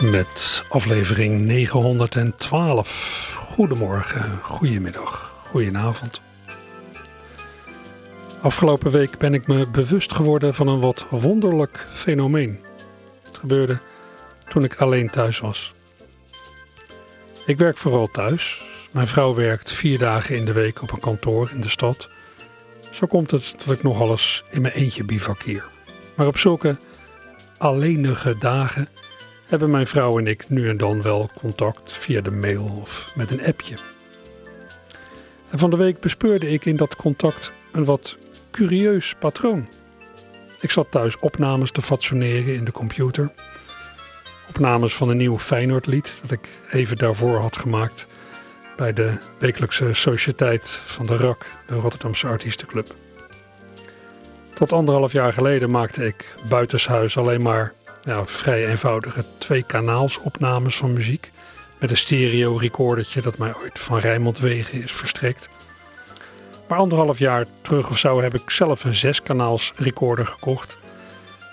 Met aflevering 912. Goedemorgen, goedemiddag, goedenavond. Afgelopen week ben ik me bewust geworden van een wat wonderlijk fenomeen. Het gebeurde toen ik alleen thuis was. Ik werk vooral thuis. Mijn vrouw werkt vier dagen in de week op een kantoor in de stad. Zo komt het dat ik nogal eens in mijn eentje bivakkeer. Maar op zulke alleenige dagen hebben mijn vrouw en ik nu en dan wel contact via de mail of met een appje. En van de week bespeurde ik in dat contact een wat curieus patroon. Ik zat thuis opnames te fatsoeneren in de computer. Opnames van een nieuw Feyenoordlied dat ik even daarvoor had gemaakt bij de wekelijkse sociëteit van de RAK, de Rotterdamse Artiestenclub. Tot anderhalf jaar geleden maakte ik buitenshuis alleen maar ja, vrij eenvoudige twee kanaalsopnames van muziek. Met een stereo recordertje dat mij ooit van Rijnmond Wegen is verstrekt. Maar anderhalf jaar terug of zo heb ik zelf een zeskanaals recorder gekocht.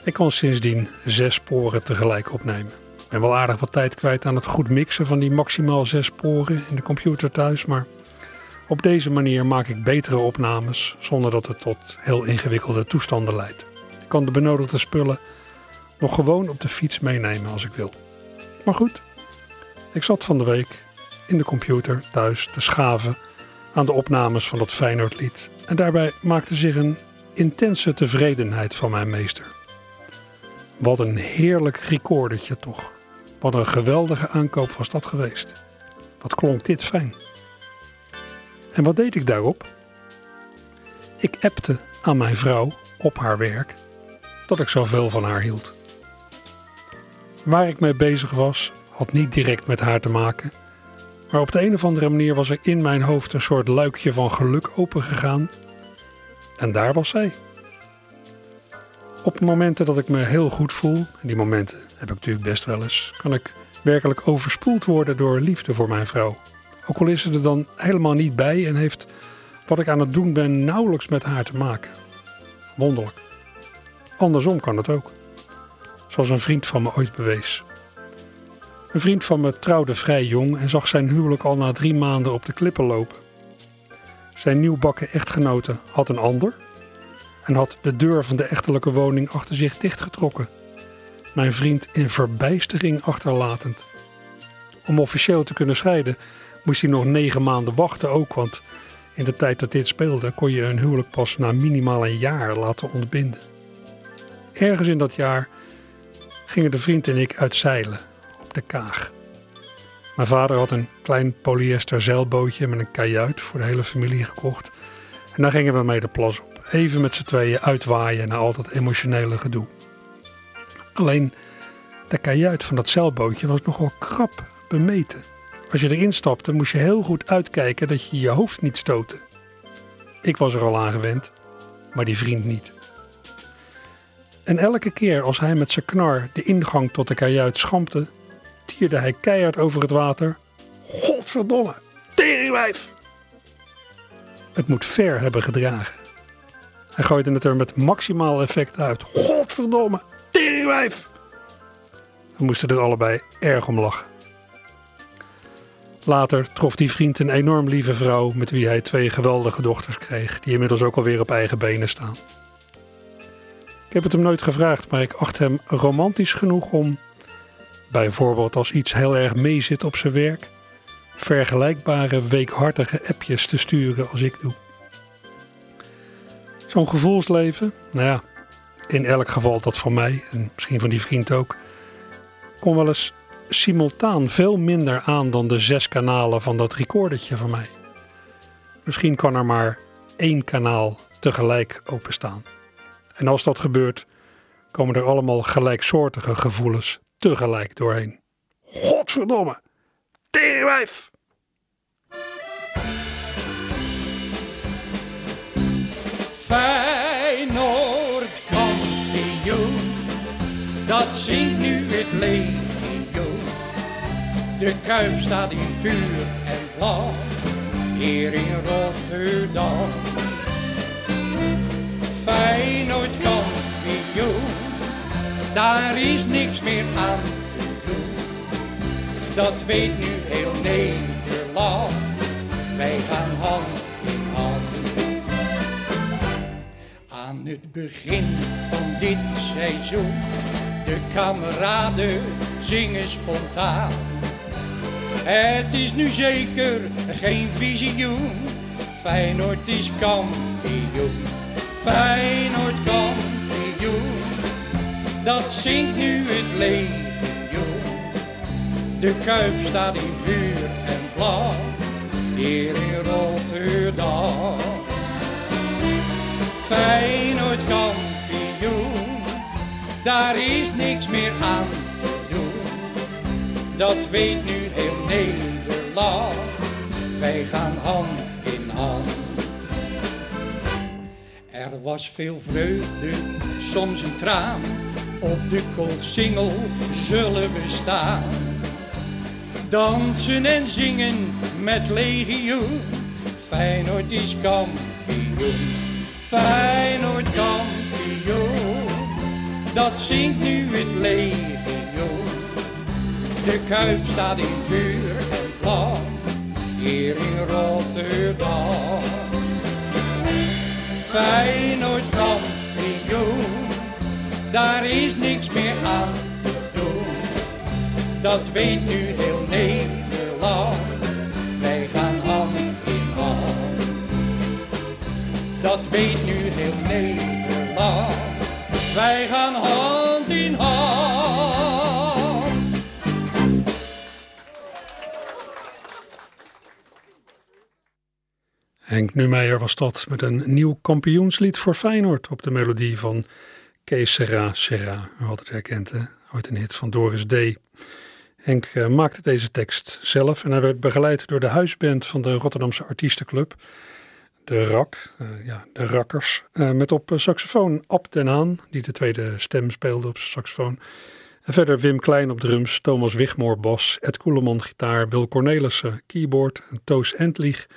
Ik kon sindsdien zes sporen tegelijk opnemen. Ik ben wel aardig wat tijd kwijt aan het goed mixen van die maximaal zes sporen in de computer thuis, maar op deze manier maak ik betere opnames zonder dat het tot heel ingewikkelde toestanden leidt. Ik kan de benodigde spullen nog gewoon op de fiets meenemen als ik wil. Maar goed, ik zat van de week in de computer thuis te schaven aan de opnames van dat Feyenoordlied en daarbij maakte zich een intense tevredenheid van mijn meester. Wat een heerlijk recordertje toch. Wat een geweldige aankoop was dat geweest. Wat klonk dit fijn. En wat deed ik daarop? Ik appte aan mijn vrouw op haar werk dat ik zoveel van haar hield. Waar ik mee bezig was, had niet direct met haar te maken, maar op de een of andere manier was er in mijn hoofd een soort luikje van geluk opengegaan. En daar was zij. Op momenten dat ik me heel goed voel, en die momenten heb ik natuurlijk best wel eens, kan ik werkelijk overspoeld worden door liefde voor mijn vrouw. Ook al is ze er dan helemaal niet bij en heeft wat ik aan het doen ben nauwelijks met haar te maken. Wonderlijk. Andersom kan het ook. Zoals een vriend van me ooit bewees. Een vriend van me trouwde vrij jong en zag zijn huwelijk al na drie maanden op de klippen lopen. Zijn nieuwbakken echtgenote had een ander en had de deur van de echtelijke woning achter zich dichtgetrokken. Mijn vriend in verbijstering achterlatend. Om officieel te kunnen scheiden moest hij nog negen maanden wachten ook, want in de tijd dat dit speelde kon je een huwelijk pas na minimaal een jaar laten ontbinden. Ergens in dat jaar gingen de vriend en ik uit zeilen op de Kaag. Mijn vader had een klein polyester zeilbootje met een kajuit voor de hele familie gekocht. En daar gingen we mee de plas op. Even met z'n tweeën uitwaaien na al dat emotionele gedoe. Alleen de kajuit van dat zeilbootje was nogal krap bemeten. Als je erin stapte, moest je heel goed uitkijken dat je je hoofd niet stootte. Ik was er al aan gewend, maar die vriend niet. En elke keer als hij met zijn knar de ingang tot de kajuit schampte, tierde hij keihard over het water. Godverdomme, teringwijf! Het moet ver hebben gedragen. Hij gooide het er met maximaal effect uit. Godverdomme, teringwijf! We moesten er allebei erg om lachen. Later trof die vriend een enorm lieve vrouw met wie hij twee geweldige dochters kreeg, die inmiddels ook alweer op eigen benen staan. Ik heb het hem nooit gevraagd, maar ik acht hem romantisch genoeg om, bijvoorbeeld als iets heel erg meezit op zijn werk, vergelijkbare weekhartige appjes te sturen als ik doe. Zo'n gevoelsleven, nou ja, in elk geval dat van mij en misschien van die vriend ook, kon wel eens simultaan veel minder aan dan de zes kanalen van dat recordertje van mij. Misschien kan er maar één kanaal tegelijk openstaan. En als dat gebeurt, komen er allemaal gelijksoortige gevoelens tegelijk doorheen. Godverdomme! Teringwijf! in jou. dat zingt nu het legioen. De Kuip staat in vuur en vlam, hier in Rotterdam. Feyenoord kampioen, daar is niks meer aan te doen. Dat weet nu heel Nederland, wij gaan hand in hand. Aan het begin van dit seizoen, de kameraden zingen spontaan. Het is nu zeker geen visioen, Feyenoord is kampioen. Feyenoord kampioen, dat zingt nu het legioen. De Kuip staat in vuur en vlam, hier in Rotterdam. Feyenoord kampioen, daar is niks meer aan te doen. Dat weet nu heel Nederland, wij gaan hand in hand. Er was veel vreugde, soms een traan, op de koolsingel zullen we staan. Dansen en zingen met legioen, Feyenoord is kampioen. Feyenoord kampioen, dat zingt nu het legioen. De Kuip staat in vuur en vlam, hier in Rotterdam. Feyenoord kampioen, daar is niks meer aan te doen. Dat weet nu heel Nederland, wij gaan hand in hand. Dat weet nu heel Nederland, wij gaan hand in hand. Henk Numeijer was dat met een nieuw kampioenslied voor Feyenoord op de melodie van Kees Serra. U had het herkend, hè? Ooit een hit van Doris D. Henk eh, maakte deze tekst zelf en hij werd begeleid door de huisband van de Rotterdamse Artiestenclub. De RAK, eh, ja, de Rakkers. eh, met op saxofoon Ab den Haan, die de tweede stem speelde op zijn saxofoon. En verder Wim Klein op drums, Thomas Wigmoor bas, Ed Koeleman gitaar, Wil Cornelissen keyboard en Toos Entlieg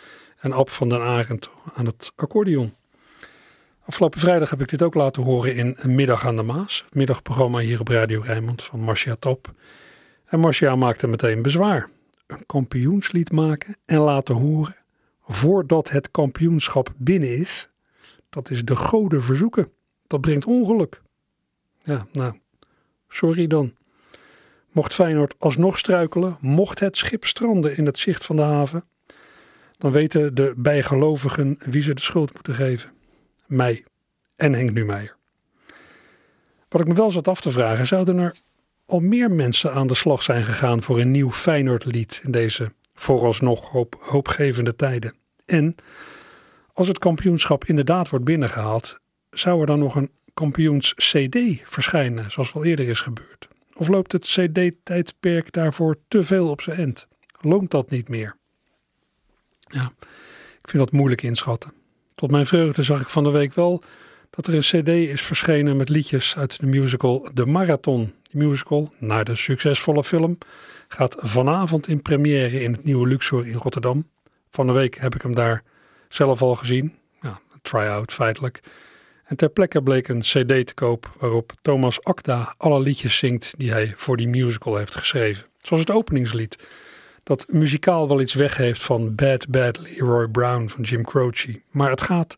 en Ab van den Arend aan het accordeon. Afgelopen vrijdag heb ik dit ook laten horen in Een Middag aan de Maas, het middagprogramma hier op Radio Rijnmond van Marcia Top. En Marcia maakte meteen bezwaar. Een kampioenslied maken en laten horen voordat het kampioenschap binnen is, dat is de goden verzoeken. Dat brengt ongeluk. Ja, nou, sorry dan. Mocht Feyenoord alsnog struikelen, mocht het schip stranden in het zicht van de haven, dan weten de bijgelovigen wie ze de schuld moeten geven. Mij en Henk Numeijer. Wat ik me wel zat af te vragen, zouden er al meer mensen aan de slag zijn gegaan voor een nieuw Feyenoord-lied in deze vooralsnog hoop, hoopgevende tijden? En als het kampioenschap inderdaad wordt binnengehaald, zou er dan nog een kampioens-CD verschijnen, zoals wel eerder is gebeurd? Of loopt het CD-tijdperk daarvoor te veel op zijn end? Loont dat niet meer? Ja, ik vind dat moeilijk inschatten. Tot mijn vreugde zag ik van de week wel dat er een CD is verschenen met liedjes uit de musical De Marathon. Die musical, naar de succesvolle film, gaat vanavond in première in het Nieuwe Luxor in Rotterdam. Van de week heb ik hem daar zelf al gezien. Ja, een try-out feitelijk. En ter plekke bleek een CD te koop waarop Thomas Akda alle liedjes zingt die hij voor die musical heeft geschreven. Zoals het openingslied, dat muzikaal wel iets weg heeft van Bad Bad Leroy Brown van Jim Croce. Maar het gaat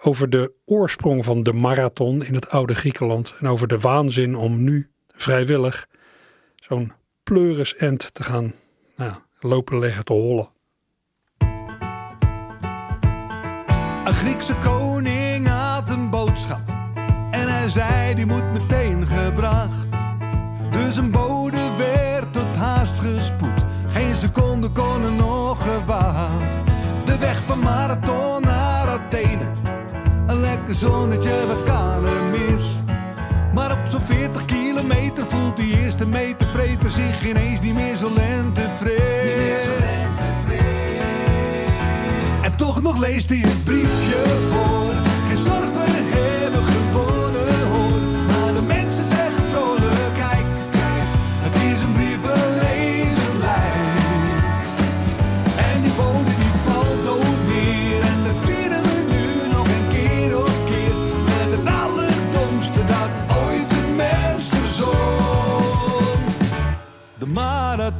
over de oorsprong van de marathon in het oude Griekenland en over de waanzin om nu vrijwillig zo'n pleurisend te gaan nou, lopen leggen te hollen. Een Griekse koning had een boodschap en hij zei die moet meteen gebracht. Dus een bode seconde kon nog gewacht. De weg van Marathon naar Athene, een lekker zonnetje, wat kan er mis? Maar op zo'n 40 kilometer voelt die eerste metervreter zich ineens niet meer zo lentevrees. En toch nog leest hij het briefje voor.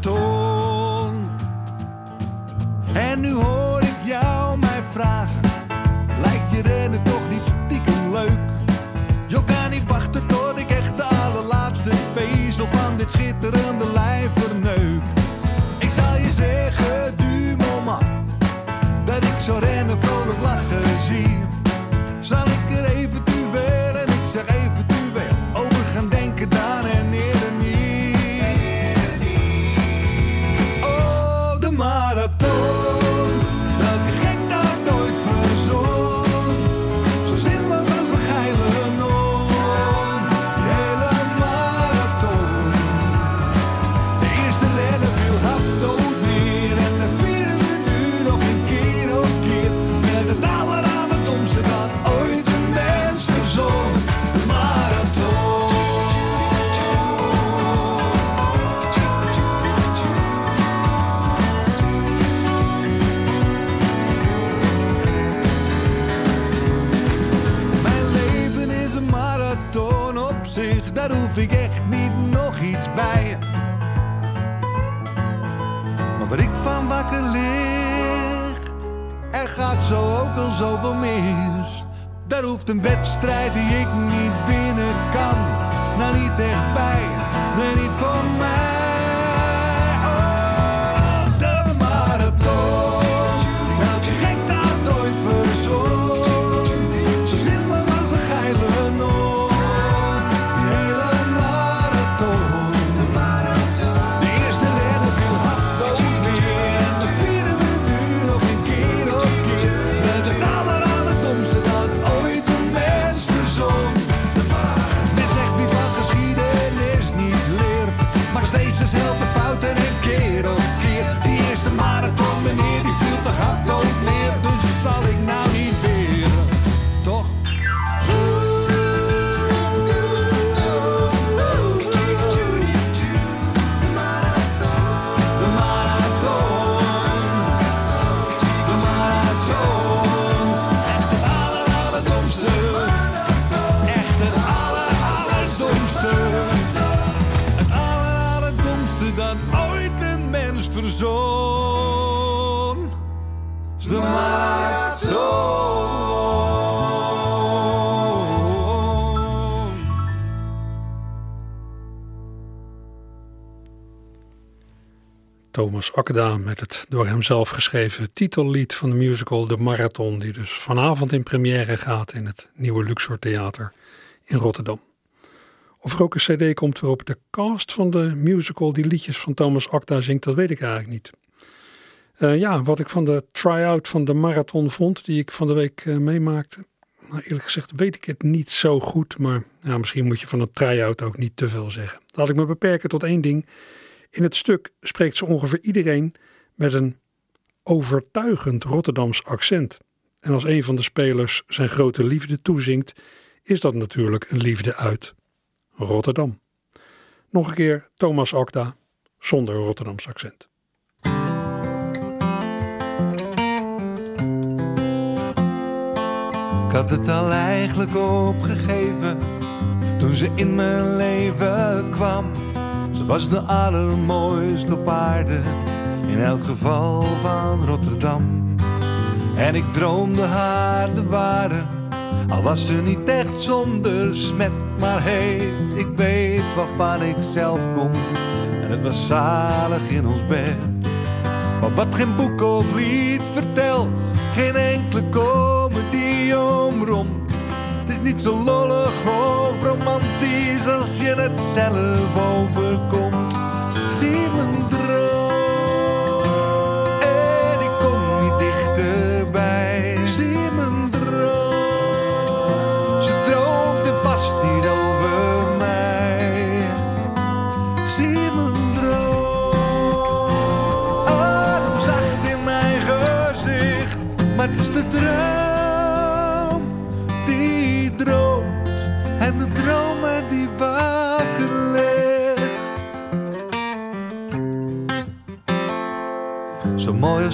Marathon. Daar hoef ik echt niet nog iets bij. Maar waar ik van wakker lig, er gaat zo ook al zoveel mis. Daar hoeft een wedstrijd die ik niet winnen kan, nou niet echt bij, nee niet voor mij. Ooit een mens verzon, de marathon. Thomas Akda met het door hem zelf geschreven titellied van de musical De Marathon, die dus vanavond in première gaat in het nieuwe Luxor Theater in Rotterdam. Of er ook een cd komt waarop de cast van de musical die liedjes van Thomas Akda zingt, dat weet ik eigenlijk niet. Eh, ja, wat ik van de try-out van de marathon vond, die ik van de week eh, meemaakte. Nou, eerlijk gezegd weet ik het niet zo goed, maar ja, misschien moet je van een try-out ook niet te veel zeggen. Laat ik me beperken tot één ding. In het stuk spreekt ze ongeveer iedereen met een overtuigend Rotterdams accent. En als een van de spelers zijn grote liefde toezingt, is dat natuurlijk een liefde uit Rotterdam. Nog een keer Thomas Akda zonder Rotterdams accent. Ik had het al eigenlijk opgegeven toen ze in mijn leven kwam. Ze was de allermooiste op aarde, in elk geval van Rotterdam. En ik droomde haar de ware, al was ze niet echt zonder smet. Maar hey, ik weet waarvan ik zelf kom, en het was zalig in ons bed. Maar wat geen boek of lied vertelt, geen enkele komedie omromt. Het is niet zo lollig of romantisch als je het zelf overkomt. Zie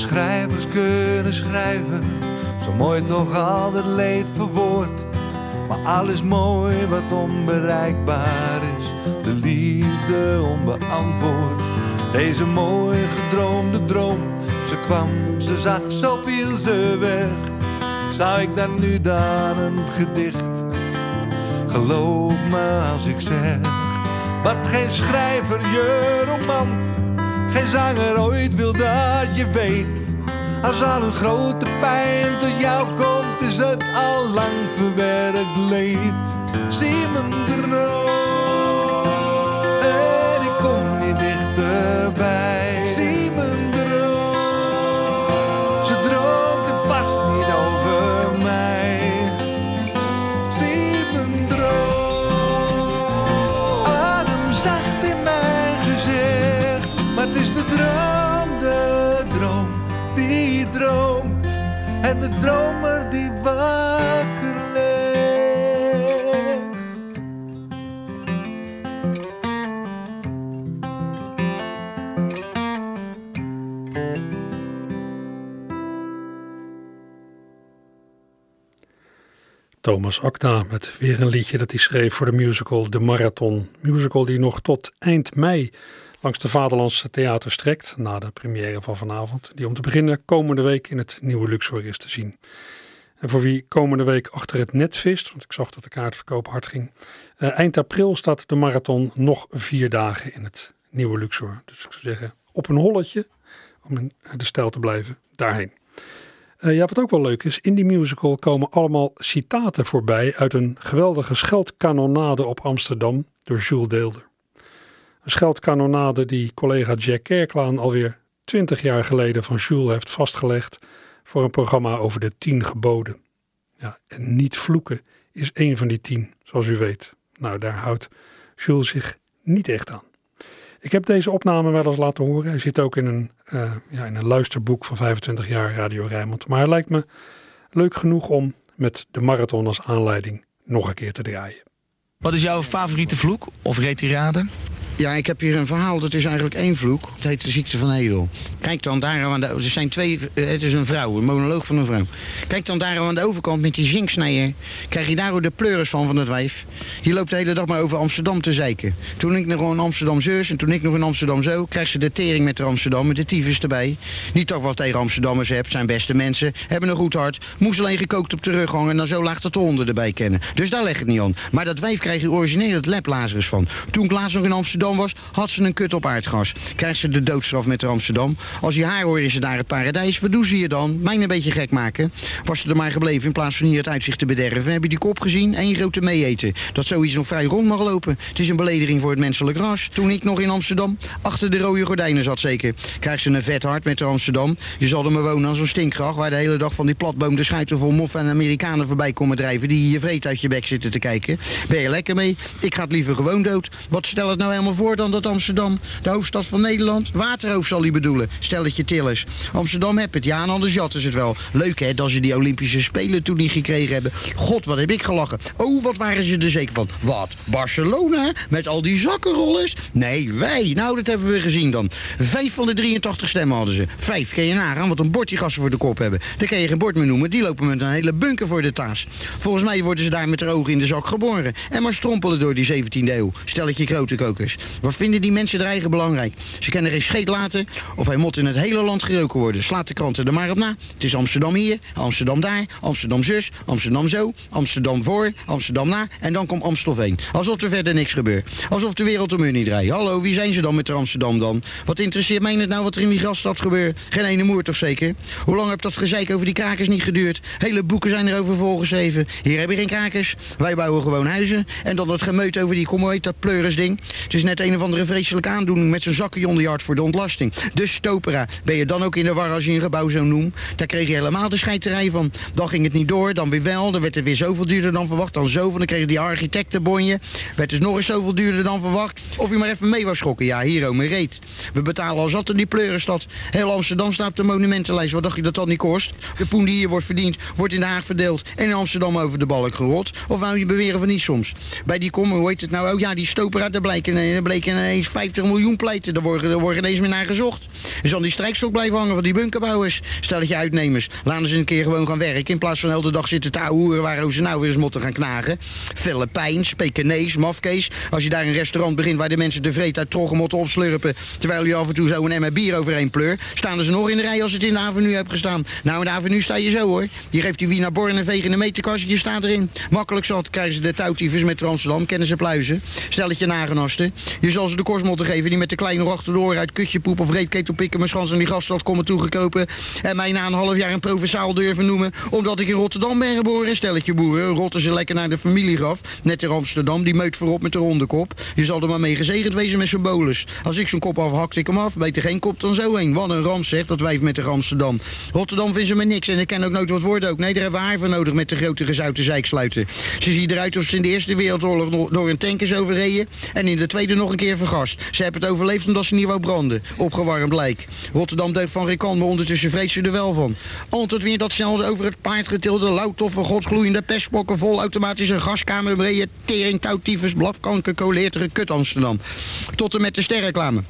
schrijvers kunnen schrijven, zo mooi toch al leed verwoord. Maar alles mooi wat onbereikbaar is, de liefde onbeantwoord. Deze mooie gedroomde droom, ze kwam, ze zag, zo viel ze weg. Zou ik dan nu daar een gedicht? Geloof me als ik zeg, wat geen schrijver je roman, geen zanger ooit wil dat je weet. Als al een grote pijn tot jou komt, is het al lang verwerkt leed. Thomas Akda met weer een liedje dat hij schreef voor de musical De Marathon. Musical die nog tot eind mei langs de Vaderlandse Theater strekt. Na de première van vanavond. Die om te beginnen komende week in het Nieuwe Luxor is te zien. En voor wie komende week achter het net vist, want ik zag dat de kaartverkoop hard ging. eh, eind april staat de marathon nog vier dagen in het Nieuwe Luxor. Dus ik zou zeggen, op een holletje, om in de stijl te blijven, daarheen. Eh, ja, wat ook wel leuk is, in die musical komen allemaal citaten voorbij uit een geweldige scheldkanonade op Amsterdam door Jules Deelder. Een scheldkanonade die collega Jack Kerklaan alweer twintig jaar geleden van Jules heeft vastgelegd voor een programma over de tien geboden. Ja, en niet vloeken is één van die tien, zoals u weet. Nou, daar houdt Jules zich niet echt aan. Ik heb deze opname wel eens laten horen. Hij zit ook in een, eh, ja, in een luisterboek van 25 jaar Radio Rijnmond. Maar hij lijkt me leuk genoeg om met de marathon als aanleiding nog een keer te draaien. Wat is jouw favoriete vloek of retirade? Ja, ik heb hier een verhaal. Dat is eigenlijk één vloek. Het heet de ziekte van Edel. Kijk dan daar aan de... Er zijn twee... eh, Het is een vrouw, een monoloog van een vrouw. Kijk dan daar aan de overkant met die zinksnijer. Krijg je daar ook de pleuris van, van het wijf. Die loopt de hele dag maar over Amsterdam te zeiken. Toen ik nog in Amsterdam zus en toen ik nog in Amsterdam zo... krijgt ze de tering met de Amsterdam, met de tyfus erbij. Niet toch wat tegen Amsterdammers heb, zijn beste mensen. Hebben een goed hart. Moest alleen gekookt op de rug hangen en dan zo laag dat de honden erbij kennen. Dus daar leg het niet aan. Maar dat wijf krijg je origineel het leplazerus van. Toen ik laatst nog in Amsterdam was, had ze een kut op aardgas. Krijgt ze de doodstraf met de Amsterdam. Als je haar hoor is ze daar het paradijs. Wat doen ze je dan? Mij een beetje gek maken. Was ze er maar gebleven in plaats van hier het uitzicht te bederven. Heb je die kop gezien? Eén grote meeeten. Dat zoiets nog vrij rond mag lopen. Het is een belediging voor het menselijk ras. Toen ik nog in Amsterdam achter de rode gordijnen zat zeker. Krijgt ze een vet hart met de Amsterdam. Je zal er maar wonen aan zo'n stinkgracht. Waar de hele dag van die platboom de schuiten vol moffen en Amerikanen voorbij komen drijven. Die je vreet uit je bek zitten te kijken. Ben lekker mee? Ik ga het liever gewoon dood. Wat stel het nou helemaal voor dan dat Amsterdam, de hoofdstad van Nederland, waterhoofd zal hij bedoelen. Stelletje tillers. Amsterdam heb het, ja, en anders jatten ze het wel. Leuk hè, dat ze die Olympische Spelen toen niet gekregen hebben. God, wat heb ik gelachen. Oh, wat waren ze er zeker van. Wat, Barcelona? Met al die zakkenrollers? Nee, wij. Nou, dat hebben we gezien dan. Vijf van de 83 stemmen hadden ze. Vijf, kun je nagaan wat een bord die voor de kop hebben. Daar kun je geen bord meer noemen, die lopen met een hele bunker voor de taas. Volgens mij worden ze daar met de ogen in de zak geboren. En maar strompelen door die 17e eeuw. Stelletje grote kokers. Wat vinden die mensen er eigen belangrijk? Ze kennen geen scheet laten of hij moet in het hele land geroken worden. Slaat de kranten er maar op na. Het is Amsterdam hier, Amsterdam daar, Amsterdam zus, Amsterdam zo, Amsterdam voor, Amsterdam na en dan komt Amstelveen. Alsof er verder niks gebeurt. Alsof de wereld om hun niet draait. Hallo, wie zijn ze dan met de Amsterdam dan? Wat interesseert mij het nou wat er in die grasstad gebeurt? Geen ene moer toch zeker? Hoe lang heb dat gezeik over die krakers niet geduurd? Hele boeken zijn erover volgeschreven. Hier heb je geen krakers. Wij bouwen gewoon huizen. En dan dat gemeut over die, dat pleurisding. Het is net een of andere vreselijke aandoening met zijn zakken onder je hart voor de ontlasting. Dus stopera. Ben je dan ook in de war als je een gebouw zo noemt? Daar kreeg je helemaal de scheiterij van. Dan ging het niet door, dan weer wel. Dan werd het weer zoveel duurder dan verwacht. Dan zoveel. Dan kreeg je die architectenbonje. Werd dus nog eens zoveel duurder dan verwacht. Of je maar even mee was schokken. Ja, hier, me reet. We betalen al zat in die pleurenstad. Heel Amsterdam staat op de monumentenlijst. Wat dacht je dat dat niet kost? De poen die hier wordt verdiend, wordt in Den Haag verdeeld. En in Amsterdam over de balk gerot. Of wou je beweren van niet soms? Bij die kom, hoe heet het nou? Oh ja, die stopera, daar blijken een Er bleken ineens 50 miljoen pleiten. Daar wordt, er wordt ineens meer naar gezocht. Er zal die strijkstok blijven hangen van die bunkerbouwers. Stel dat je uitnemers. Laten ze een keer gewoon gaan werken. In plaats van de hele dag zitten te hoeren waar ze nou weer eens moeten gaan knagen. Filipijns, Pekinees, Mafkees. Als je daar een restaurant begint waar de mensen tevreden uit troggen moeten opslurpen. Terwijl je af en toe zo een emmer bier overheen pleur. Staan ze nog in de rij als het in de avenue hebt gestaan. Nou, in de avenue sta je zo hoor. Die geeft die Wiener Born een veeg in de meterkast. Je staat erin. Makkelijk zat krijgen ze de touwtiefers met Amsterdam. Kennen ze pluizen. Stelletje nagenasten. Je zal ze de kost moeten geven die met de kleine achter de oren uit kutjepoep of reepketel pikken mijn schans aan die gaststad komen toegekopen. En mij na een half jaar een provinciaal durven noemen. Omdat ik in Rotterdam ben geboren. Stelletje boeren. Rotten ze lekker naar de familiegraf. Net in Amsterdam. Die meut voorop met de ronde kop. Je zal er maar mee gezegend wezen met zijn bolus. Als ik zo'n kop afhakt, ik hem af. Beter geen kop dan zo heen. Wat een ramp zegt dat wijf met de Amsterdam. Rotterdam vinden ze me niks. En ik ken ook nooit wat woorden ook. Nee, daar hebben we haar voor nodig met de grote gezouten zeik Ze ziet eruit alsof ze in de Eerste Door een tank is overreden. En in de Tweede nog een keer vergast. Ze hebben het overleefd omdat ze niet wou branden. Opgewarmd lijk. Rotterdam deugt van Rikan, maar ondertussen vreest ze er wel van. Altijd weer datzelfde over het paard getilde, loutoffe, godgloeiende pestbokken, vol automatische gaskamer, brede tering, touwtyfus, blafkanker, koleertere kut Amsterdam. Tot en met de sterreclame.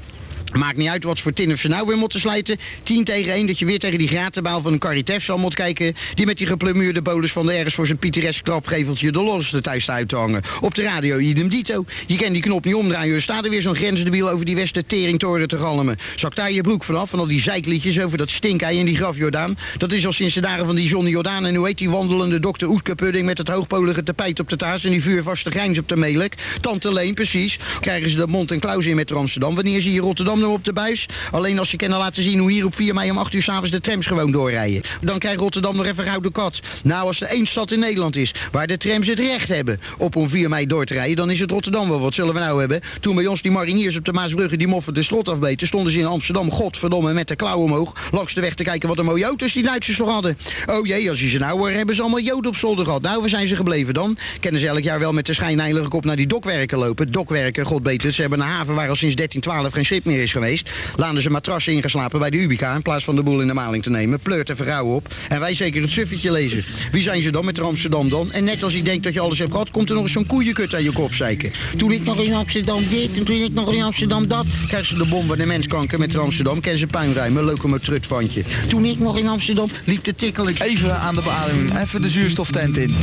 Maakt niet uit wat voor tinnef ze nou weer moeten slijten. 10 tegen 1 dat je weer tegen die gratenbaal van een Caritas zal moet kijken. Die met die geplumeerde bolus van de ergens voor zijn pittoresk krapgeveltje de losste thuis uit te hangen. Op de radio idem dito. Je kan die knop niet omdraaien. Er staat er weer zo'n grensdebiel over die Westen teringtoren te galmen. Zak daar je broek vanaf van al die zeikliedjes over dat stinkei en die graf Jordaan. Dat is al sinds de dagen van die Johnny Jordaan. En hoe heet die wandelende dokter Oetke Pudding met het hoogpolige tapijt op de taas en die vuurvaste grijns op de melk. Tante Leen, precies. Krijgen ze de mond en klauw in met Amsterdam. Wanneer ze hier Rotterdam op de buis. Alleen als ze kunnen laten zien hoe hier op 4 mei om 8 uur s'avonds de trams gewoon doorrijden. Dan krijgt Rotterdam nog even gouden kat. Nou, als er één stad in Nederland is waar de trams het recht hebben op om 4 mei door te rijden, dan is het Rotterdam wel. Wat zullen we nou hebben? Toen bij ons die mariniers op de Maasbrugge die moffen de slot afbeten, stonden ze in Amsterdam, godverdomme, met de klauw omhoog, langs de weg te kijken wat een mooie auto's die Duitsers nog hadden. Oh jee, als je ze nou hoor, hebben ze allemaal joden op zolder gehad. Nou, waar zijn ze gebleven dan? Kennen ze elk jaar wel met de schijnheilige kop naar die dokwerken lopen. Dokwerken, god beter, ze hebben een haven waar al sinds 1312 geen schip meer is geweest. Laten ze matrassen ingeslapen bij de Ubica in plaats van de boel in de maling te nemen. Pleurt en vrouwen op. En wij zeker het suffetje lezen. Wie zijn ze dan met Amsterdam dan? En net als je denkt dat je alles hebt gehad, komt er nog eens zo'n koeienkut aan je kop zeiken. Toen ik nog in Amsterdam dit en toen ik nog in Amsterdam dat. Krijgen ze de bom de menskanker met Amsterdam. Kennen ze puinruimen, locomotrutfantje. Toen ik nog in Amsterdam liep de tikkelijk. Even aan de beademing, even de zuurstoftent in.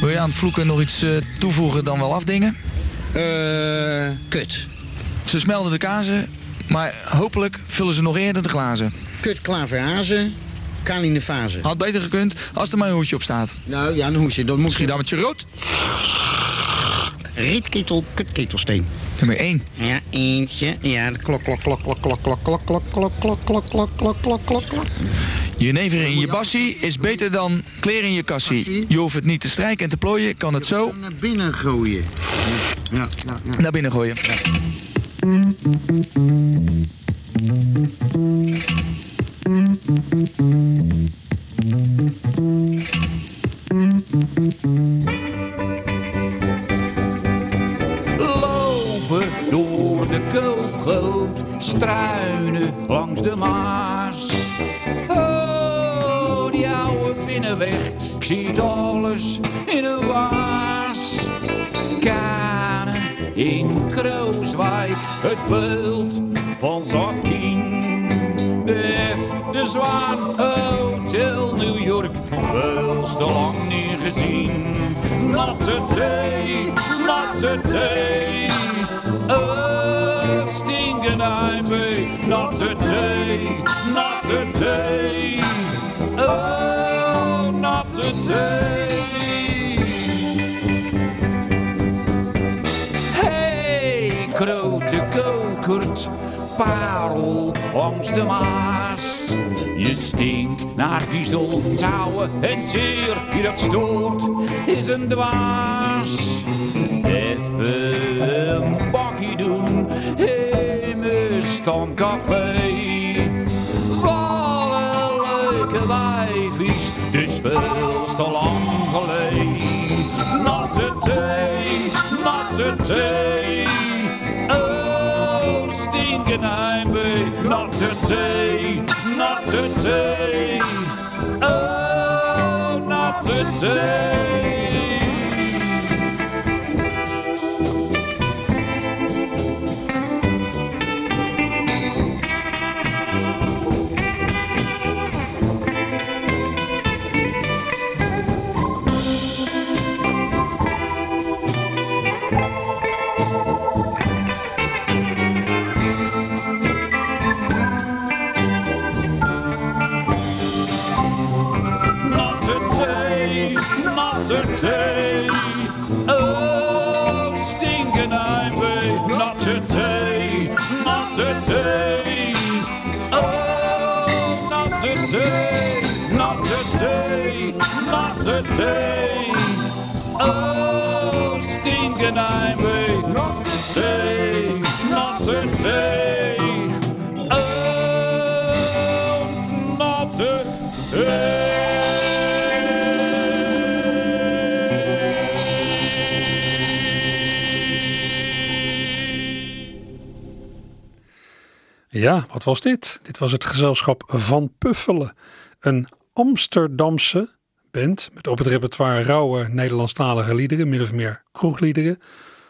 Wil je aan het vloeken nog iets uh, toevoegen dan wel afdingen? Eh, kut. Ze smelten de kazen, maar hopelijk vullen ze nog eerder de glazen. Kut, klaverhazen, kan in de fase. Had beter gekund als er maar een hoedje op staat. Nou ja, een hoedje. Dan moet Misschien dan met je rood. Rietketel, kutketelsteen. Nummer 1. Ja, eentje. Ja, klok, klok, klok, klok, klok, klok, klok, klok, klok, klok, klok, klok, klok, klok, klok, klok. Jenever in je bassie is beter dan kleren in je kassie. Je hoeft het niet te strijken en te plooien, kan het zo... Naar binnen gooien. Ja, ja, ja. Naar binnen gooien. Ja. Binnenweg, ik zie alles in een waas. Kanen in Krooswijk, het beeld van Zatkien. De F, de Zwaan, Hotel New York, veel te lang niet gezien. Natte thee, natte thee, oh, stinkende heimwee. Natte thee, natte thee, kokert, parel langs de Maas. Je stinkt naar diesel, touwen en teer. Wie dat stoort, is een dwaas. Even een bakkie doen in mijn stamcafé. Wat een leuke wijfies, dus veel te lang geleden. Natte thee, natte thee. Not today, not today. Oh, not today. Ja, wat was dit? Dit was het gezelschap Van Puffelen. Een Amsterdamse band met op het repertoire rauwe Nederlandstalige liederen, min of meer kroegliederen.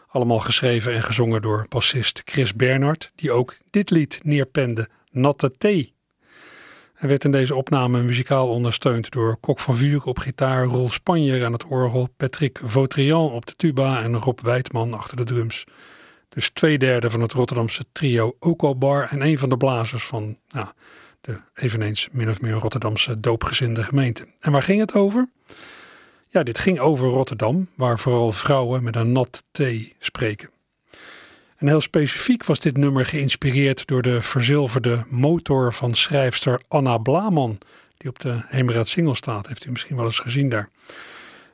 Allemaal geschreven en gezongen door bassist Chris Bernhard, die ook dit lied neerpende, Natte Thee. Hij werd in deze opname muzikaal ondersteund door Kok van Vuur op gitaar, Roel Spanjer aan het orgel, Patrick Vautrian op de tuba en Rob Wijtman achter de drums. Dus twee derde van het Rotterdamse trio Oko Bar en een van de blazers van nou, de eveneens min of meer Rotterdamse doopgezinde gemeente. En waar ging het over? Ja, dit ging over Rotterdam, waar vooral vrouwen met een nat thee spreken. En heel specifiek was dit nummer geïnspireerd door de verzilverde motor van schrijfster Anna Blaman, die op de Heemraad Single staat. Heeft u misschien wel eens gezien daar.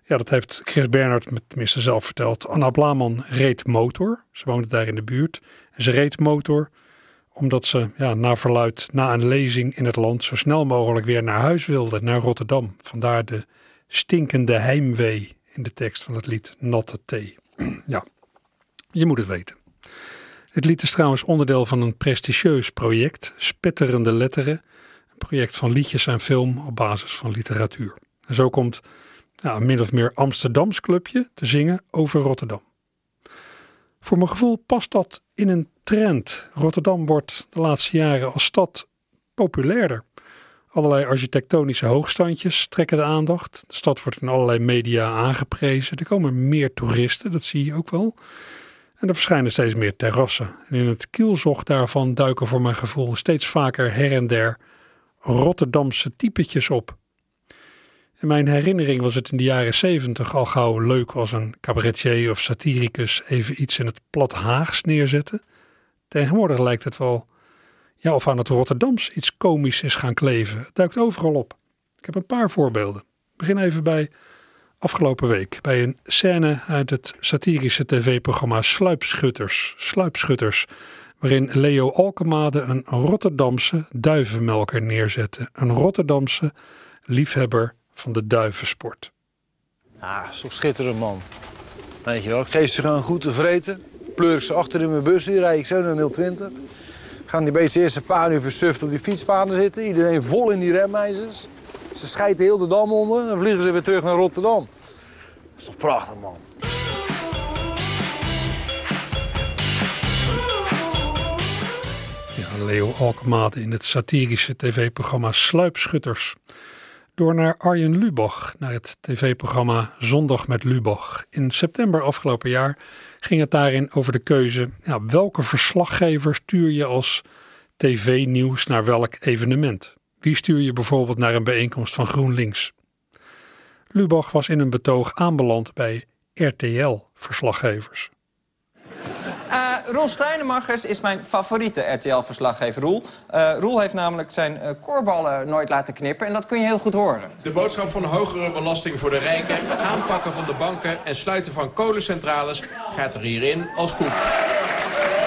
Ja, dat heeft Chris Bernhard met tenminste zelf verteld. Anna Blaman reed motor. Ze woonde daar in de buurt. En ze reed motor omdat ze ja, na verluid, na een lezing in het land, zo snel mogelijk weer naar huis wilde, naar Rotterdam. Vandaar de stinkende heimwee in de tekst van het lied Natte Thee. ja, je moet het weten. Het lied is trouwens onderdeel van een prestigieus project, Spetterende Letteren. Een project van liedjes en film op basis van literatuur. En zo komt een min of meer Amsterdams clubje te zingen over Rotterdam. Voor mijn gevoel past dat in een trend. Rotterdam wordt de laatste jaren als stad populairder. Allerlei architectonische hoogstandjes trekken de aandacht. De stad wordt in allerlei media aangeprezen. Er komen meer toeristen, dat zie je ook wel. En er verschijnen steeds meer terrassen. En in het kielzog daarvan duiken voor mijn gevoel steeds vaker her en der Rotterdamse typetjes op. In mijn herinnering was het in de jaren zeventig al gauw leuk als een cabaretier of satiricus even iets in het plat Haags neerzette. Tegenwoordig lijkt het wel ja, of aan het Rotterdams iets komisch is gaan kleven. Het duikt overal op. Ik heb een paar voorbeelden. Ik begin even bij afgelopen week. Bij een scène uit het satirische tv-programma Sluipschutters. Sluipschutters. Waarin Leo Alkemade een Rotterdamse duivenmelker neerzette. Een Rotterdamse liefhebber van de duivensport. Ah, zo schitterend, man. Weet je wel, ik geef ze gewoon goed te vreten. Pleur ik ze achter in mijn bus, die rijd ik zo naar 020. Gaan die beesten eerst een paar uur versuft op die fietspaden zitten. Iedereen vol in die remmeisers. Ze scheiden heel de dam onder, dan vliegen ze weer terug naar Rotterdam. Dat is toch prachtig, man. Ja, Leo Alkemade in het satirische tv-programma Sluipschutters. Door naar Arjen Lubach, naar het tv-programma Zondag met Lubach. In september afgelopen jaar ging het daarin over de keuze... Welke verslaggever stuur je als tv-nieuws naar welk evenement? Wie stuur je bijvoorbeeld naar een bijeenkomst van GroenLinks? Lubach was in een betoog aanbeland bij RTL-verslaggevers. Roel Schrijnemachers is mijn favoriete RTL-verslaggever, Roel. Uh, Roel heeft namelijk zijn uh, koorballen nooit laten knippen en dat kun je heel goed horen. De boodschap van hogere belasting voor de rijken, aanpakken van de banken en sluiten van kolencentrales gaat er hierin als koek.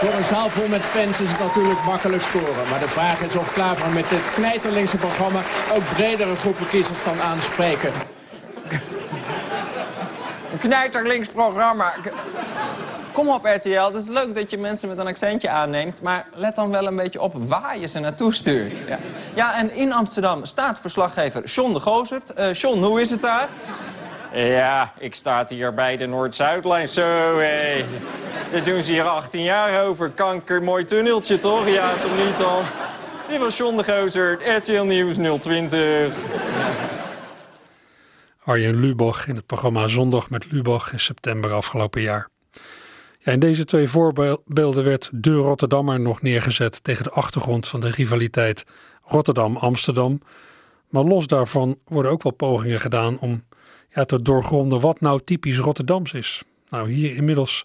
Voor een zaal vol met fans is het natuurlijk makkelijk scoren. Maar de vraag is of Klaver met dit knijterlinkse programma ook bredere groepen kiezers kan aanspreken. Een knijterlinks programma. Kom op RTL, het is leuk dat je mensen met een accentje aanneemt... maar let dan wel een beetje op waar je ze naartoe stuurt. Ja, ja en in Amsterdam staat verslaggever John de Gozert. Uh, John, hoe is het daar? Ja, ik sta hier bij de Noord-Zuidlijn. Zo, hé. Dit doen ze hier 18 jaar over. Kanker, mooi tunneltje, toch? Ja, toch niet dan? Dit was John de Gozer, RTL Nieuws 020. Arjen Lubach in het programma Zondag met Lubach in september afgelopen jaar. Ja, in deze twee voorbeelden werd de Rotterdammer nog neergezet tegen de achtergrond van de rivaliteit Rotterdam-Amsterdam. Maar los daarvan worden ook wel pogingen gedaan om ja, te doorgronden wat nou typisch Rotterdams is. Nou, hier inmiddels,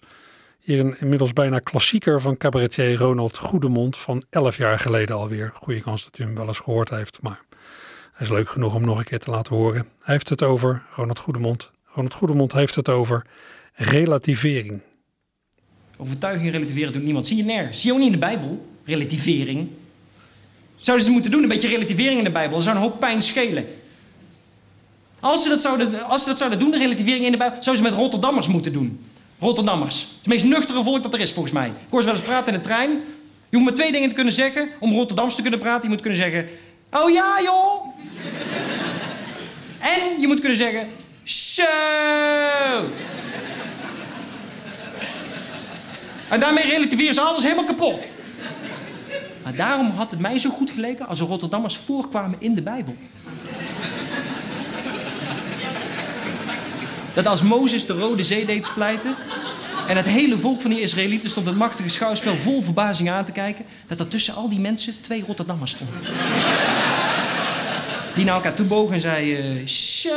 hier een inmiddels bijna klassieker van cabaretier Ronald Goedemond van 11 jaar geleden alweer. Goede kans dat u hem wel eens gehoord heeft, maar hij is leuk genoeg om nog een keer te laten horen. Hij heeft het over, Ronald Goedemond, Ronald Goedemond heeft het over relativering. Overtuiging relativeren doet niemand. Zie je nergens. Zie je ook niet in de Bijbel. Relativering. Zouden ze moeten doen, een beetje relativering in de Bijbel. Dat zou een hoop pijn schelen. Als ze, dat zouden, als ze dat zouden doen, de relativering in de Bijbel, zouden ze met Rotterdammers moeten doen. Rotterdammers. Het meest nuchtere volk dat er is, volgens mij. Ik hoor ze wel eens praten in de trein. Je hoeft maar twee dingen te kunnen zeggen om Rotterdams te kunnen praten. Je moet kunnen zeggen, oh ja joh. en je moet kunnen zeggen, zo. En daarmee relativeren ze alles helemaal kapot. Maar daarom had het mij zo goed geleken als de Rotterdammers voorkwamen in de Bijbel. Dat als Mozes de Rode Zee deed splijten... en het hele volk van die Israëlieten stond het machtige schouwspel vol verbazing aan te kijken... dat er tussen al die mensen twee Rotterdammers stonden. Die naar elkaar toe bogen en zeiden... Zo.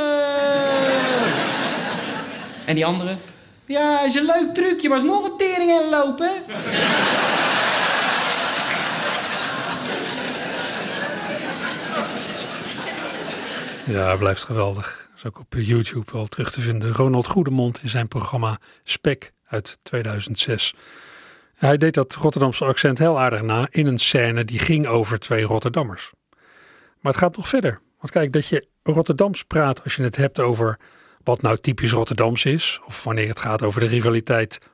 En die andere... Ja, is een leuk trucje, maar is nog een tering in lopen. Ja, blijft geweldig. Is ook op YouTube wel terug te vinden. Ronald Goedemond in zijn programma Spek uit 2006. Hij deed dat Rotterdamse accent heel aardig na in een scène die ging over twee Rotterdammers. Maar het gaat nog verder. Want kijk, dat je Rotterdams praat als je het hebt over wat nou typisch Rotterdams is, of wanneer het gaat over de rivaliteit 010-020,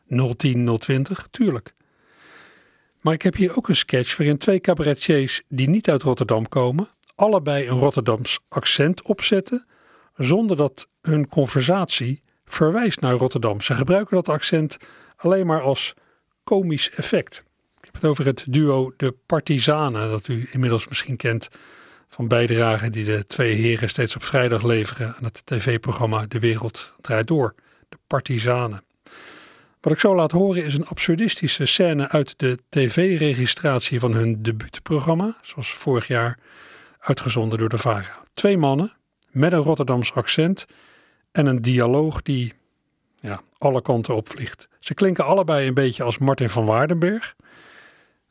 tuurlijk. Maar ik heb hier ook een sketch waarin twee cabaretiers die niet uit Rotterdam komen, allebei een Rotterdams accent opzetten, zonder dat hun conversatie verwijst naar Rotterdam. Ze gebruiken dat accent alleen maar als komisch effect. Ik heb het over het duo De Partizanen, dat u inmiddels misschien kent van bijdragen die de twee heren steeds op vrijdag leveren aan het tv-programma De Wereld Draait Door, De Partizanen. Wat ik zo laat horen is een absurdistische scène uit de tv-registratie van hun debuutprogramma, zoals vorig jaar uitgezonden door de VARA. Twee mannen met een Rotterdams accent en een dialoog die ja, alle kanten opvliegt. Ze klinken allebei een beetje als Martin van Waardenberg,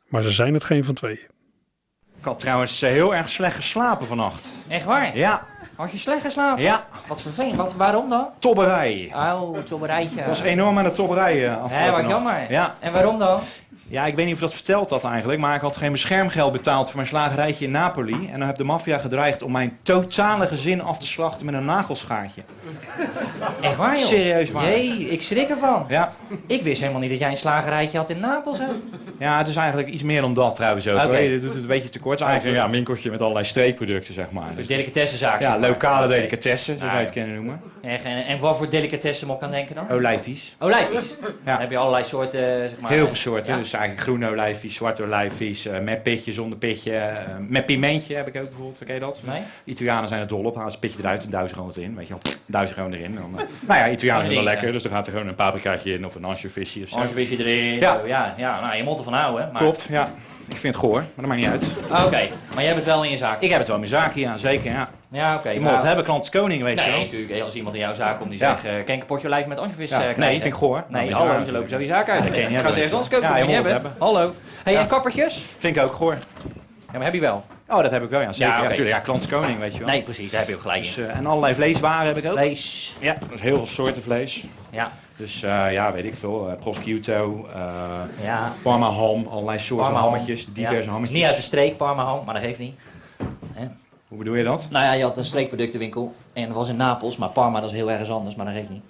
maar ze zijn het geen van tweeën. Ik had trouwens eh, heel erg slecht geslapen vannacht. Echt waar? Ja. Had je slecht geslapen? Ja. Wat vervelend. Wat, waarom dan? Tobberij. Oh, tobberijtje. Ik was enorm aan de tobberij uh, Hé, wat jammer. Ja. En waarom dan? Ja, ik weet niet of dat verteld had eigenlijk, maar ik had geen beschermgeld betaald voor mijn slagerijtje in Napoli. En dan heb de maffia gedreigd om mijn totale gezin af te slachten met een nagelschaartje. Echt waar, joh? Serieus waar. Jee, ik schrik ervan. Ja. Ik wist helemaal niet dat jij een slagerijtje had in Napels, hè? Ja, het is eigenlijk iets meer dan dat trouwens ook. Oké. hoor. Je doet het een beetje te kort. Het is eigenlijk een ja, winkeltje met allerlei streekproducten, zeg maar. Dus- delicatessenzaak. Ja, maar. lokale delicatessen, zo zou je het Ah. kunnen noemen. Echt, en, en wat voor delicatessen moet ik aan denken dan? Olijfies. Olijfjes? Dan heb je allerlei soorten, zeg maar. Heel veel soorten. Ja. Dus eigenlijk groene olijfies, zwarte olijfies, eh, met pitje, zonder pitje. eh, met pimentje heb ik ook bijvoorbeeld. Ken je dat? Nee. Italianen zijn er dol op. Halen ze het pitje eruit en duizen gewoon wat in. Weet je wel, duizen gewoon erin. Dan, eh, nou ja, Italianen vinden wel lekker. Dus dan gaat er gewoon een paprikaatje in of een ansjovisje of zo. Ansjovisje erin. Ja. oh, ja, ja. Nou, je moet ervan houden, hè? Maar... Klopt, ja. Ik vind het goor, maar dat maakt niet uit. Ah, Oké, maar jij hebt het wel in je zaak? Ik heb het wel in mijn zaak, ja, zeker, ja. Ja, oké. je maar- moet het hebben, klant is koning, weet je Nee, wel. natuurlijk. Als iemand in jouw zaak komt die Ja. zegt, eh ken ik een potje olijf met ansjovis Ja, eh, nee, krijgen? vind ik goor. Nee, Nou, hallo, ze lopen zo je zaak uit. Je niet Ga ze ergens anders kopen, je Ja, je moet het hebben. Hallo. Hey, Ja. en kappertjes? Vind ik ook goor. Ja, maar heb je wel? Oh, dat heb ik wel, ja. Zeker. Ja, natuurlijk. Ja, klant is koning, weet je wel. Nee, precies, daar heb je ook gelijk Dus, eh, en allerlei vleeswaren heb ik ook. Vlees. Ja, dus heel veel soorten vlees. Ja. Dus eh, ja, weet ik veel. eh prosciutto, Ja. parma ham, allerlei soorten Parma hammetjes, diverse Ja. hammetjes. Niet uit de streek, Parma ham, maar dat geeft niet. Hè? Hoe bedoel je dat? Nou ja, je had een streekproductenwinkel en dat was in Napels, maar Parma dat is heel ergens anders, maar dat geeft niet.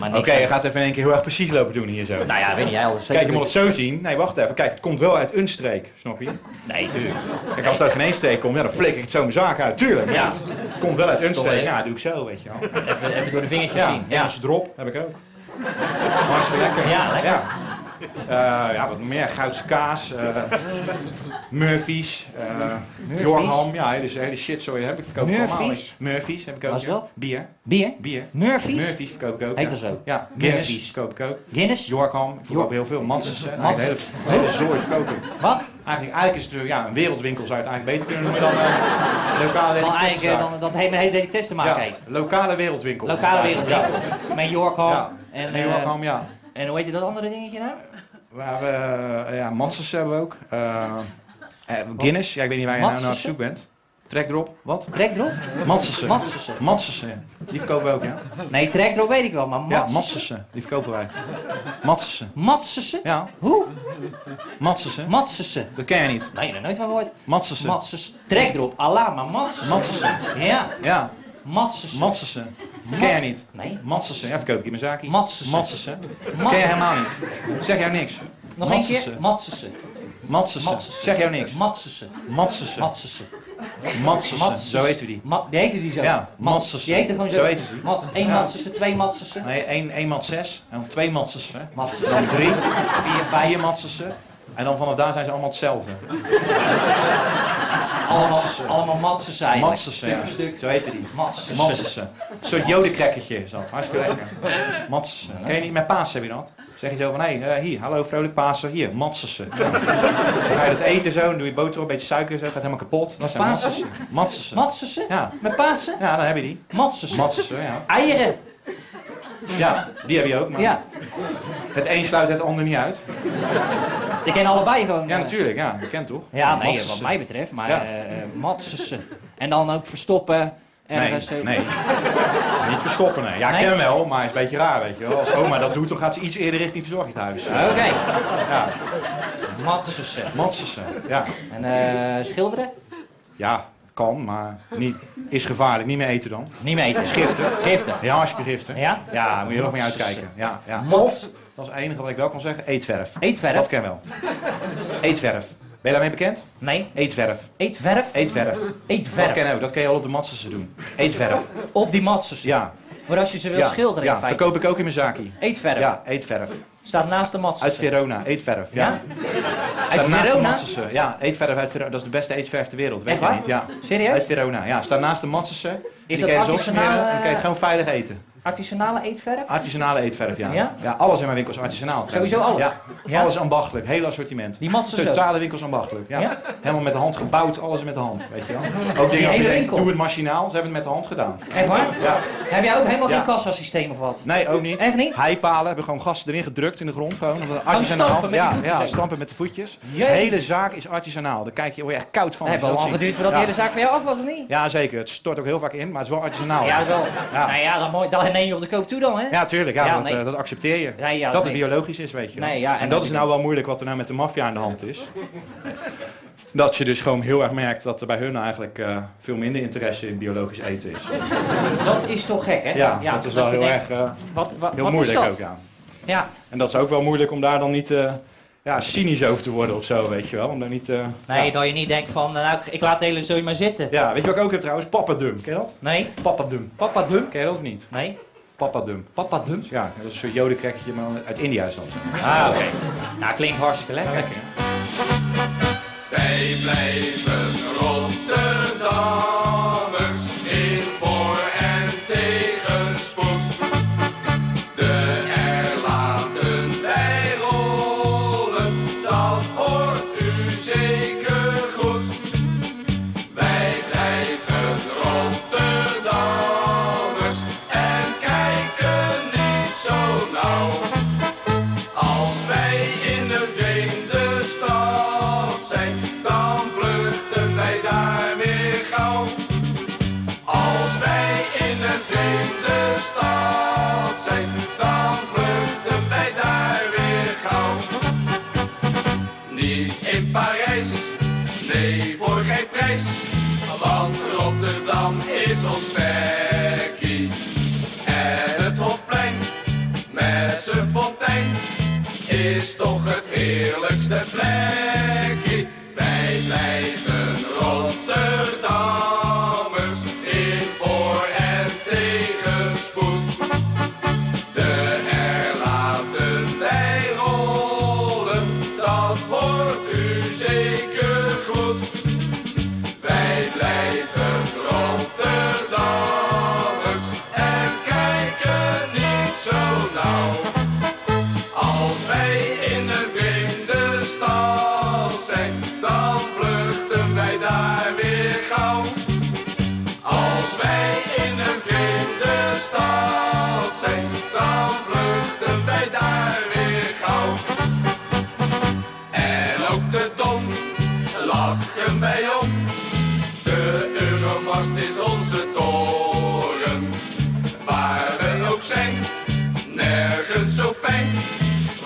Maar Oké, je gaat even in één keer heel erg precies lopen doen hier zo. Nou ja, weet jij al een Kijk, je moet het zo zien. Nee, wacht even. Kijk, het komt wel uit een streek, snap je? Nee, tuurlijk. Kijk, als het uit geen één streek komt, ja, dan flik ik het zo mijn zaak uit. Tuurlijk. Ja. Komt wel uit Unstreek. wel, Ja, doe ik zo, weet je wel. Even, even door de vingertjes Ja, zien. Ja. Drop heb ik ook. Hartstikke lekker. Ja, lekker. Ja. Eh, ja, wat meer? Goudse kaas, eh, Murphy's, eh Murphy's? Yorham. Ja, hele, hele shit, sorry, heb ik verkoop ik allemaal. Murphy's? Murphy's heb ik ook. Dat? Bier. Bier? Bier. Murphy's? Murphy's verkoop ik ook. Heet dat zo? Ja, Guinness Murphy's. verkoop ik ook. Guinness? Yorkham, ik verkoop heel veel. De hele, hele zooi verkoop ik. Wat? Eigenlijk, eigenlijk is het ja, een wereldwinkel zou je het eigenlijk beter kunnen noemen dan eh, lokale Wel eigenlijk delicatessenzaak. dan, dat hij met delicatesse te maken heeft. lokale wereldwinkel. Lokale wereldwinkel. Met Yorkham. En, En Yorkham, ja. En hoe heet je dat andere dingetje nou? We hebben, eh, ja, Manses hebben we ook. Eh, eh, Guinness, ja, ik weet niet waar je nou naar op zoek bent. Trek erop, wat? Trek erop? Mansessen. Mansessen. Mansessen, die verkopen we ook, ja. Nee, trek erop weet ik wel, maar Ja, Matsessen? Die verkopen wij. Mansessen. Matsessen? Ja. Hoe? Mansessen. Matsessen. Dat ken je niet. Nee, daar nooit van gehoord. Matsessen. Trek erop, Allah, maar Matsessen. Mansessen. Ja. Ja. Matsessen. Mansessen. Ken je niet. Nee. Ik in mijn zaakje. Matsessen. Matsessen. Ma- Ken je helemaal niet. Zeg jou niks. Nog één keer? Matsessen. Matsessen. Matsessen. Matsessen. Zeg jou niks. Matsessen. Matsessen. Matsessen. Matsessen. Zo heet u die. Ma die heette die zo? Ja, Mats. Matsessen. Die heette gewoon zo? Zo heette die. Mat. Eén Ja. Matsessen, twee Matsessen. Nee, één, één mat zes. En dan twee matsessen. Matsessen. Dan drie, vier, vijf matsessen. En dan vanaf daar zijn ze allemaal hetzelfde. Allemaal, Matsessen eigenlijk. Matsessen, Stuk voor stuk. Zo heette die. Matsessen. Een soort jodenkrekkertje is dat. Hartstikke lekker. Matsessen. Ken je niet? Met Paas heb je dat. Zeg je zo van, hé, hey, hier, hallo vrolijk Pasen. Hier. Dan ga je dat eten zo, dan doe je boter op, een beetje suiker, zo, gaat helemaal kapot. Dat zijn Pasen? Matsessen. Matsessen? Ja. Met Pasen? Ja, dan heb je die. Matsessen. Matsessen, ja. Eieren. Ja, die heb je ook. Maar Ja. Het een sluit het ander niet uit. Die kennen allebei gewoon. Ja, eh, natuurlijk. Ja, je kent toch? Ja, nee, wat mij betreft. Maar Ja. Matsessen. En dan ook verstoppen. Ergens. Nee, nee. Niet verstoppen, nee. Ja, ik Nee? ken hem wel, maar is een beetje raar, weet je wel. Als oma dat doet, dan gaat ze iets eerder richting verzorgingshuis. Oké. Ja, Matsessen. Matsessen, ja. En schilderen? Ja, kan, maar niet, is gevaarlijk. Niet meer eten dan. Niet meer eten. Giftig. Giftig. Ja, hartstikke giftig. Ja? Ja, moet je er ook mee uitkijken. Ja, ja. Of, dat is het enige wat ik wel kan zeggen, eetverf. Eetverf? Dat ken wel. Eetverf. Ben je daarmee bekend? Nee. Eetverf. Eetverf? Eetverf. Eetverf. Dat ken je ook. Dat kan je al op de matsessen doen. Eetverf. Op die matsessen? Ja. Voor als je ze wil ja. schilderen Ja, in feite? verkoop ik ook in mijn zaakje. Eetverf? Ja, eetverf. Staat naast de matsessen? Uit Verona, eetverf. Ja? Ja? Staat Uit naast de Verona? Ja, eetverf uit Verona. Dat is de beste eetverf ter wereld. Weet Echt je waar? niet? Ja. Serieus? Uit Verona. Ja, staat naast de Matsessen. Die dat artisanale- en dan kan je het gewoon veilig eten. Artisanale eetverf? Artisanale eetverf, ja. Ja? alles in mijn winkel is artisanaal. Sowieso alles? Ja. Ja? Alles ambachtelijk. Heel assortiment. Die Matsessen? Totale winkels ambachtelijk. Ja. Helemaal met de hand gebouwd. Alles met de hand. Weet je wel. Ook dingen hele winkel? doe het machinaal. Ze hebben het met de hand gedaan. Echt waar? Ja. Heb jij ook helemaal geen kassasysteem of wat? Nee, ook niet. Echt niet? Heipalen hebben gewoon gasten erin gedrukt in de grond. Gewoon, Gewoon artisanaal. met ja, ja, stampen met de voetjes. De hele zaak is artisanaal. Daar kijk je, word je echt koud van. Het heeft wel lang dat geduurd voordat die hele zaak van jou af was, of niet? Ja, zeker. Het stort ook heel vaak in, maar het is wel artisanaal. Ja, wel. Ja. Nou ja, dan, mooi, dan neem je op de koop toe dan, hè? Ja, tuurlijk. Ja, nee. eh, dat accepteer je. Dat nee. het biologisch is, weet je wel. Nee, ja, en en, dat is nou wel moeilijk wat er nou met de maffia aan de hand is. dat je dus gewoon heel erg merkt dat er bij hun eigenlijk eh, veel minder interesse in biologisch eten is. Dat is toch gek, hè? Ja, dat is wel heel denkt, erg eh, Wat, wat, heel wat moeilijk ook, ja. Ja. En dat is ook wel moeilijk om daar dan niet eh, ja, cynisch over te worden of zo, weet je wel. Om daar niet, eh, Nee, ja. dat je niet denkt van, nou, ik laat de hele zooi maar zitten. Ja, weet je wat ik ook heb trouwens? Papadum, ken je dat? Nee. Papadum. Papadum? Ken je dat of niet? Nee. Papadum. Papadum? Ja, dat is een soort jodenkrekkertje, maar uit India is dat. Ah, oké. Nou, klinkt hartstikke lekker. lekker. Wij blijven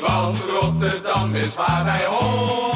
want Rotterdam is waar wij horen.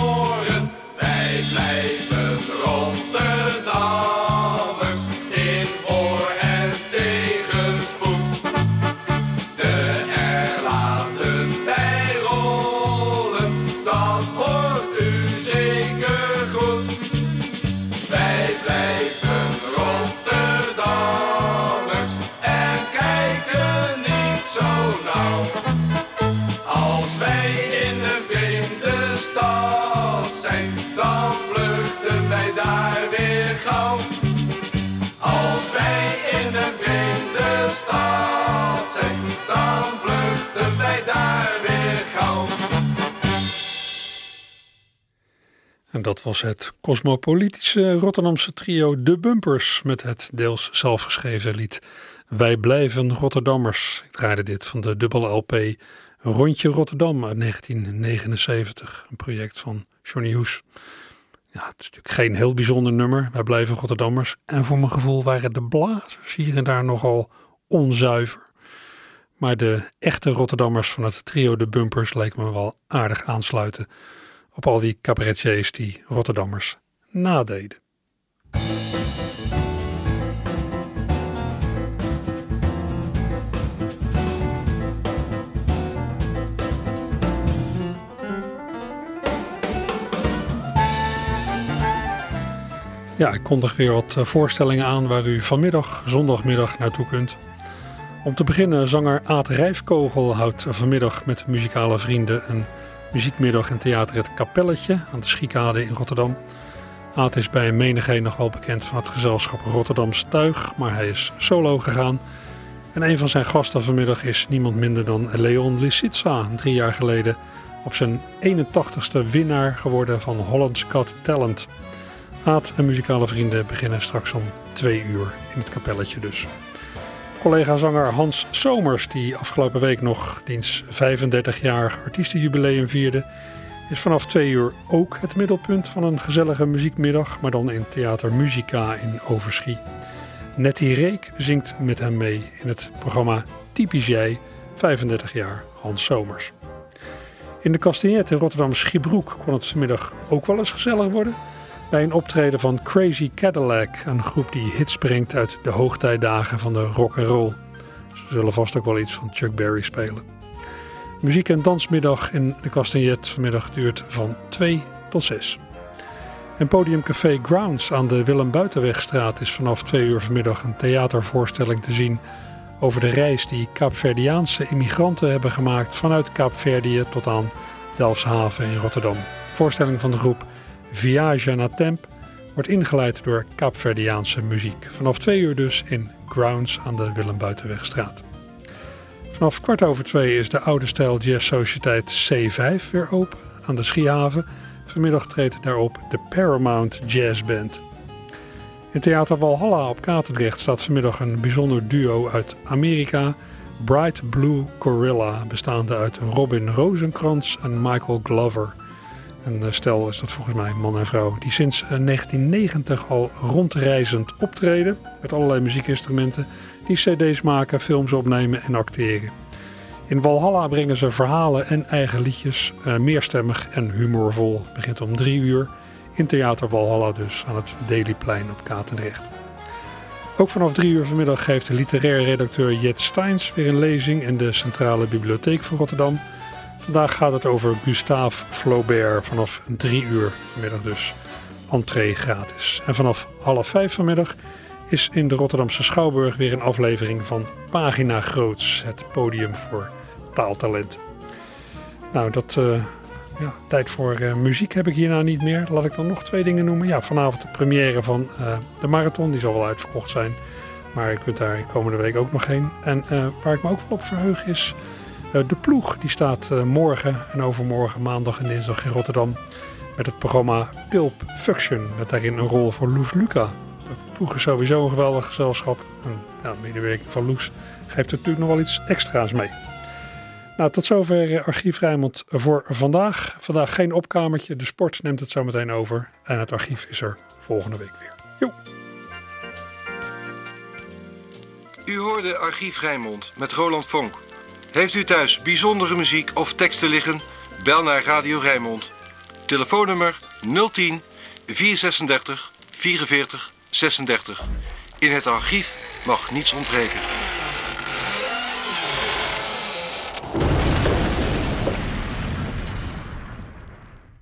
En dat was het cosmopolitische Rotterdamse trio De Bumpers met het deels zelfgeschreven lied Wij blijven Rotterdammers. Ik draaide dit van de dubbele LP Rondje Rotterdam uit 1979, een project van Johnny Hoes. Ja, het is natuurlijk geen heel bijzonder nummer, Wij blijven Rotterdammers. En voor mijn gevoel waren de blazers hier en daar nogal onzuiver. Maar de echte Rotterdammers van het trio De Bumpers leken me wel aardig aansluiten op al die cabaretiers die Rotterdammers nadeden. Ja, ik kondig weer wat eh, voorstellingen aan waar u vanmiddag, zondagmiddag, naartoe kunt. Om te beginnen, zanger Aad Rijfkogel houdt vanmiddag met muzikale vrienden een muziekmiddag in theater Het Kapelletje aan de Schiekade in Rotterdam. Aad is bij menigeen nog wel bekend van het gezelschap Rotterdams Tuig, maar hij is solo gegaan. En een van zijn gasten vanmiddag is niemand minder dan Leon Lisitsa, drie jaar geleden op zijn 81ste winnaar geworden van Holland's Got Talent. Aad en muzikale vrienden beginnen straks om twee uur in het kapelletje dus. Collega-zanger Hans Somers, die afgelopen week nog diens 35-jarig artiestenjubileum vierde, is vanaf twee uur ook het middelpunt van een gezellige muziekmiddag, maar dan in Theater Musica in Overschie. Nettie Reek zingt met hem mee in het programma Typisch Jij, 35 jaar Hans Somers. In de Castagnet in Rotterdam Schiebroek kon het vanmiddag ook wel eens gezellig worden. Bij een optreden van Crazy Cadillac, een groep die hits brengt uit de hoogtijdagen van de rock and roll. Ze zullen vast ook wel iets van Chuck Berry spelen. Muziek- en dansmiddag in de Castagnet vanmiddag duurt van 2 tot 6. En podiumcafé Grounds aan de Willem Buitenwegstraat is vanaf 2 uur vanmiddag een theatervoorstelling te zien over de reis die Kaapverdiaanse immigranten hebben gemaakt vanuit Kaapverdië tot aan Delfshaven in Rotterdam. Voorstelling van de groep Viage na Temp wordt ingeleid door Kaapverdiaanse muziek. Vanaf 2 uur dus in Grounds aan de Willem Buitenwegstraat. Vanaf kwart over twee is de oude stijl Jazz Sociëteit C5 weer open aan de Schiehaven. Vanmiddag treedt daarop de Paramount Jazz Band. In Theater Walhalla op Katendrecht staat vanmiddag een bijzonder duo uit Amerika. Bright Blue Gorilla, bestaande uit Robin Rosenkrantz en Michael Glover. Een eh, stel is dat volgens mij man en vrouw die sinds eh, 1990 al rondreizend optreden met allerlei muziekinstrumenten, die cd's maken, films opnemen en acteren. In Walhalla brengen ze verhalen en eigen liedjes, eh, meerstemmig en humorvol. Het begint om drie uur in Theater Walhalla dus aan het Dailyplein op Katendrecht. Ook vanaf drie uur vanmiddag geeft de literair redacteur Jet Steins weer een lezing in de Centrale Bibliotheek van Rotterdam. Vandaag gaat het over Gustave Flaubert vanaf drie uur vanmiddag dus. Entree gratis. En vanaf half vijf vanmiddag is in de Rotterdamse Schouwburg weer een aflevering van Pagina Groots, het podium voor taaltalent. Nou, dat eh, ja, tijd voor eh, muziek heb ik hierna niet meer. Laat ik dan nog twee dingen noemen. Ja, vanavond de première van eh, de marathon, die zal wel uitverkocht zijn. Maar je kunt daar komende week ook nog heen. En waar ik me ook wel op verheug is de ploeg. Die staat eh, morgen en overmorgen, maandag en dinsdag in Rotterdam. Met het programma Pulp Function. Met daarin een rol voor Loes Luca. De ploeg is sowieso een geweldig gezelschap. En medewerking van Loes geeft er natuurlijk nog wel iets extra's mee. Nou, tot zover eh, Archief Rijnmond voor vandaag. Vandaag geen opkamertje. De sport neemt het zo meteen over. En het archief is er volgende week weer. Jo! U hoorde Archief Rijnmond met Roland Vonk. Heeft u thuis bijzondere muziek of teksten liggen? Bel naar Radio Rijnmond. Telefoonnummer 010 436 44 36. In het archief mag niets ontbreken.